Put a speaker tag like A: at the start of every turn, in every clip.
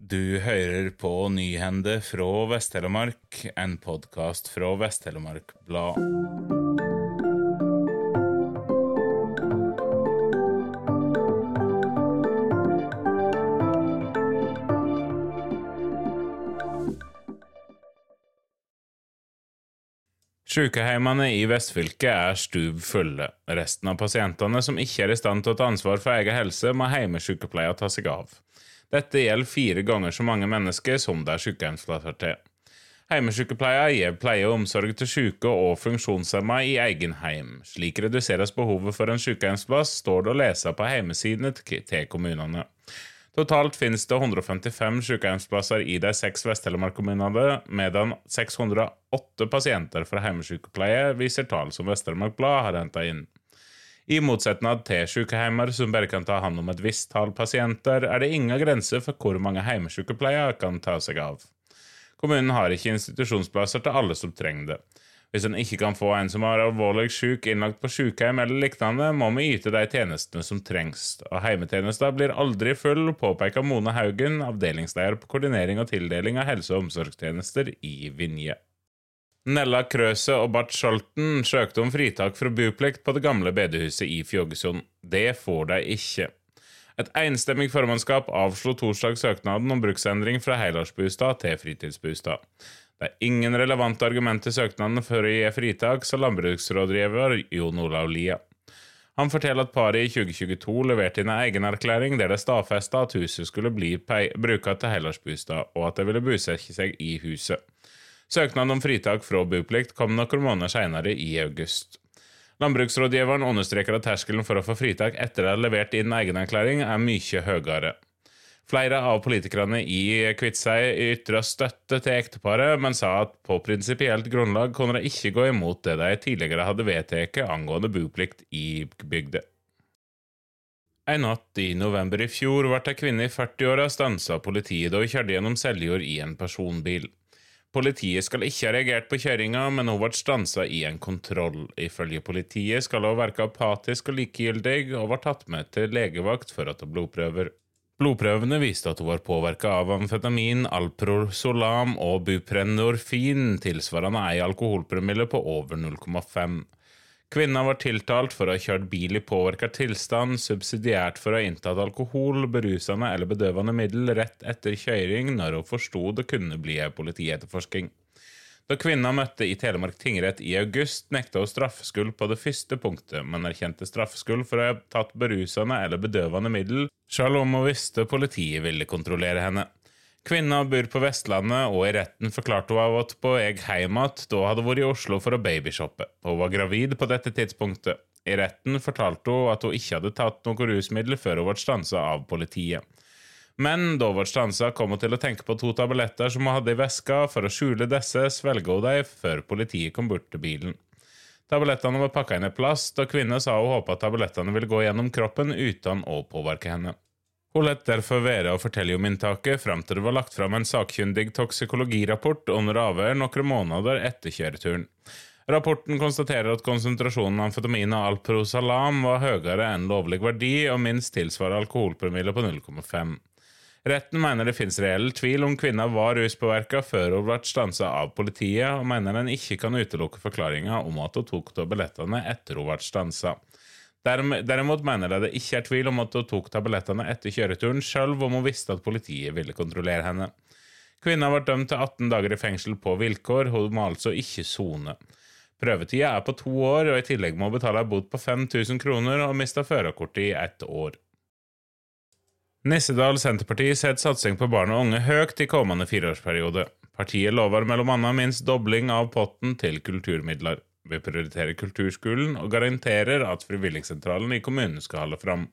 A: Du hører på Nyhende fra Vest-Telemark, en podkast fra Vest-Telemark Blad. Sykehjemmene i vestfylket er stuv fulle. Resten av pasientene som ikke er i stand til å ta ansvar for egen helse, må hjemmesykepleia ta seg av. Dette gjelder fire ganger så mange mennesker som det er sykehjemsplasser til. Hjemmesykepleia gir pleie og omsorg til syke og funksjonshemma i egen heim. Slik reduseres behovet for en sykehjemsplass, står det å lese på hjemmesidene til kommunene. Totalt finnes det 155 sykehjemsplasser i de seks Vest-Telemark-kommunene, medan 608 pasienter fra hjemmesykepleie viser tall som Vest-Telemark Blad har henta inn. I motsetning til sykehjemmer som bare kan ta hånd om et visst tall pasienter, er det ingen grenser for hvor mange hjemmesykepleiere kan ta seg av. Kommunen har ikke institusjonsplasser til alle som trenger det. Hvis en ikke kan få en som er alvorlig syk innlagt på sykehjem eller lignende, må vi yte de tjenestene som trengs, og heimetjenester blir aldri full, påpeker Mone Haugen, avdelingsleder på koordinering og tildeling av helse- og omsorgstjenester i Vinje. Nella Krøse og Bart Scholten søkte om fritak fra buplikt på det gamle bedehuset i Fjogesund. Det får de ikke. Et enstemmig formannskap avslo torsdag søknaden om bruksendring fra helårsbostad til fritidsbostad. Det er ingen relevante argumenter i søknaden for å gi fritak, sa landbruksrådgiver Jon Olav Lia. Han forteller at paret i 2022 leverte inn en egenerklæring der det stadfesta at huset skulle bli brukt til helårsbostad, og at de ville bosette seg i huset. Søknaden om fritak fra boplikt kom noen måneder senere, i august. Landbruksrådgiveren understreker at terskelen for å få fritak etter å ha levert inn egenerklæring er mye høyere. Flere av politikerne i Kviteseid ytra støtte til ekteparet, men sa at på prinsipielt grunnlag kunne de ikke gå imot det de tidligere hadde vedtatt angående boplikt i bygda. En natt i november i fjor ble ei kvinne i 40-åra stansa av politiet da hun kjørte gjennom Seljord i en personbil. Politiet skal ikke ha reagert på kjøringa, men hun ble stansa i en kontroll. Ifølge politiet skal hun virke apatisk og likegyldig, og var tatt med til legevakt for å ta blodprøver. Blodprøvene viste at hun var påvirka av amfetamin, alprosolam og buprenorfin, tilsvarende ei alkoholpromille på over 0,5. Kvinna var tiltalt for å ha kjørt bil i påvirka tilstand, subsidiært for å ha inntatt alkohol, berusende eller bedøvende middel rett etter kjøring når hun forsto det kunne bli politietterforsking. Da kvinna møtte i Telemark tingrett i august, nekta hun straffskyld på det første punktet, men erkjente straffskyld for å ha tatt berusende eller bedøvende middel, selv om hun visste politiet ville kontrollere henne. Kvinna bor på Vestlandet, og i retten forklarte hun at på eg hjem igjen da hadde vært i Oslo for å babyshoppe. Hun var gravid på dette tidspunktet. I retten fortalte hun at hun ikke hadde tatt noe rusmiddel før hun ble stansa av politiet. Men da ble stansa, kom hun til å tenke på to tabletter som hun hadde i veska. For å skjule disse svelga hun dem før politiet kom bort til bilen. Tablettene var pakka inn i plast, og kvinnen sa hun håpa at tablettene ville gå gjennom kroppen uten å påvirke henne. Hun lot derfor være å fortelle om inntaket fram til det var lagt fram en sakkyndig toksikologirapport under avhør noen måneder etter kjøreturen. Rapporten konstaterer at konsentrasjonen av amfetamin og alprosalam var høyere enn lovlig verdi og minst tilsvarer alkoholpromille på 0,5. Retten mener det finnes reell tvil om kvinna var ruspåvirka før hun ble stansa av politiet, og mener en ikke kan utelukke forklaringa om at hun tok tablettene etter hun ble stansa. Derimot mener de det ikke er tvil om at hun tok tablettene etter kjøreturen, selv om hun visste at politiet ville kontrollere henne. Kvinna ble dømt til 18 dager i fengsel på vilkår, hun må altså ikke sone. Prøvetida er på to år, og i tillegg må hun betale en bot på 5000 kroner og miste førerkortet i ett år. Nissedal Senterparti setter satsing på barn og unge høyt i kommende fireårsperiode. Partiet lover annet minst dobling av potten til kulturmidler. Vi prioriterer kulturskolen og garanterer at frivilligsentralen i kommunen skal holde fram.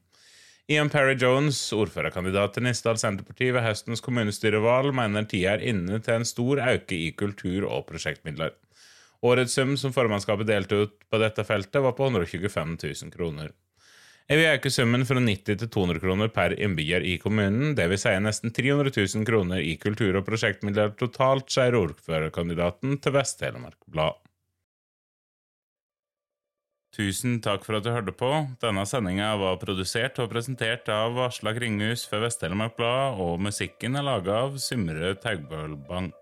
A: Ian Perry Jones, ordførerkandidat til Nisdal Senterparti ved høstens kommunestyrevalg, mener tida er inne til en stor øke i kultur- og prosjektmidler. Årets sum som formannskapet delte ut på dette feltet, var på 125 000 kroner. Jeg vil øke summen fra 90 til 200 kroner per innbygger i kommunen, dvs. Si nesten 300 000 kroner i kultur- og prosjektmidler totalt, sier ordførerkandidaten til Vest-Telemark Blad. Tusen takk for at du hørte på. Denne sendinga var produsert og presentert av Aslak Ringhus for Vest-Telemark Blad, og musikken er laga av Symre Taugbølbank.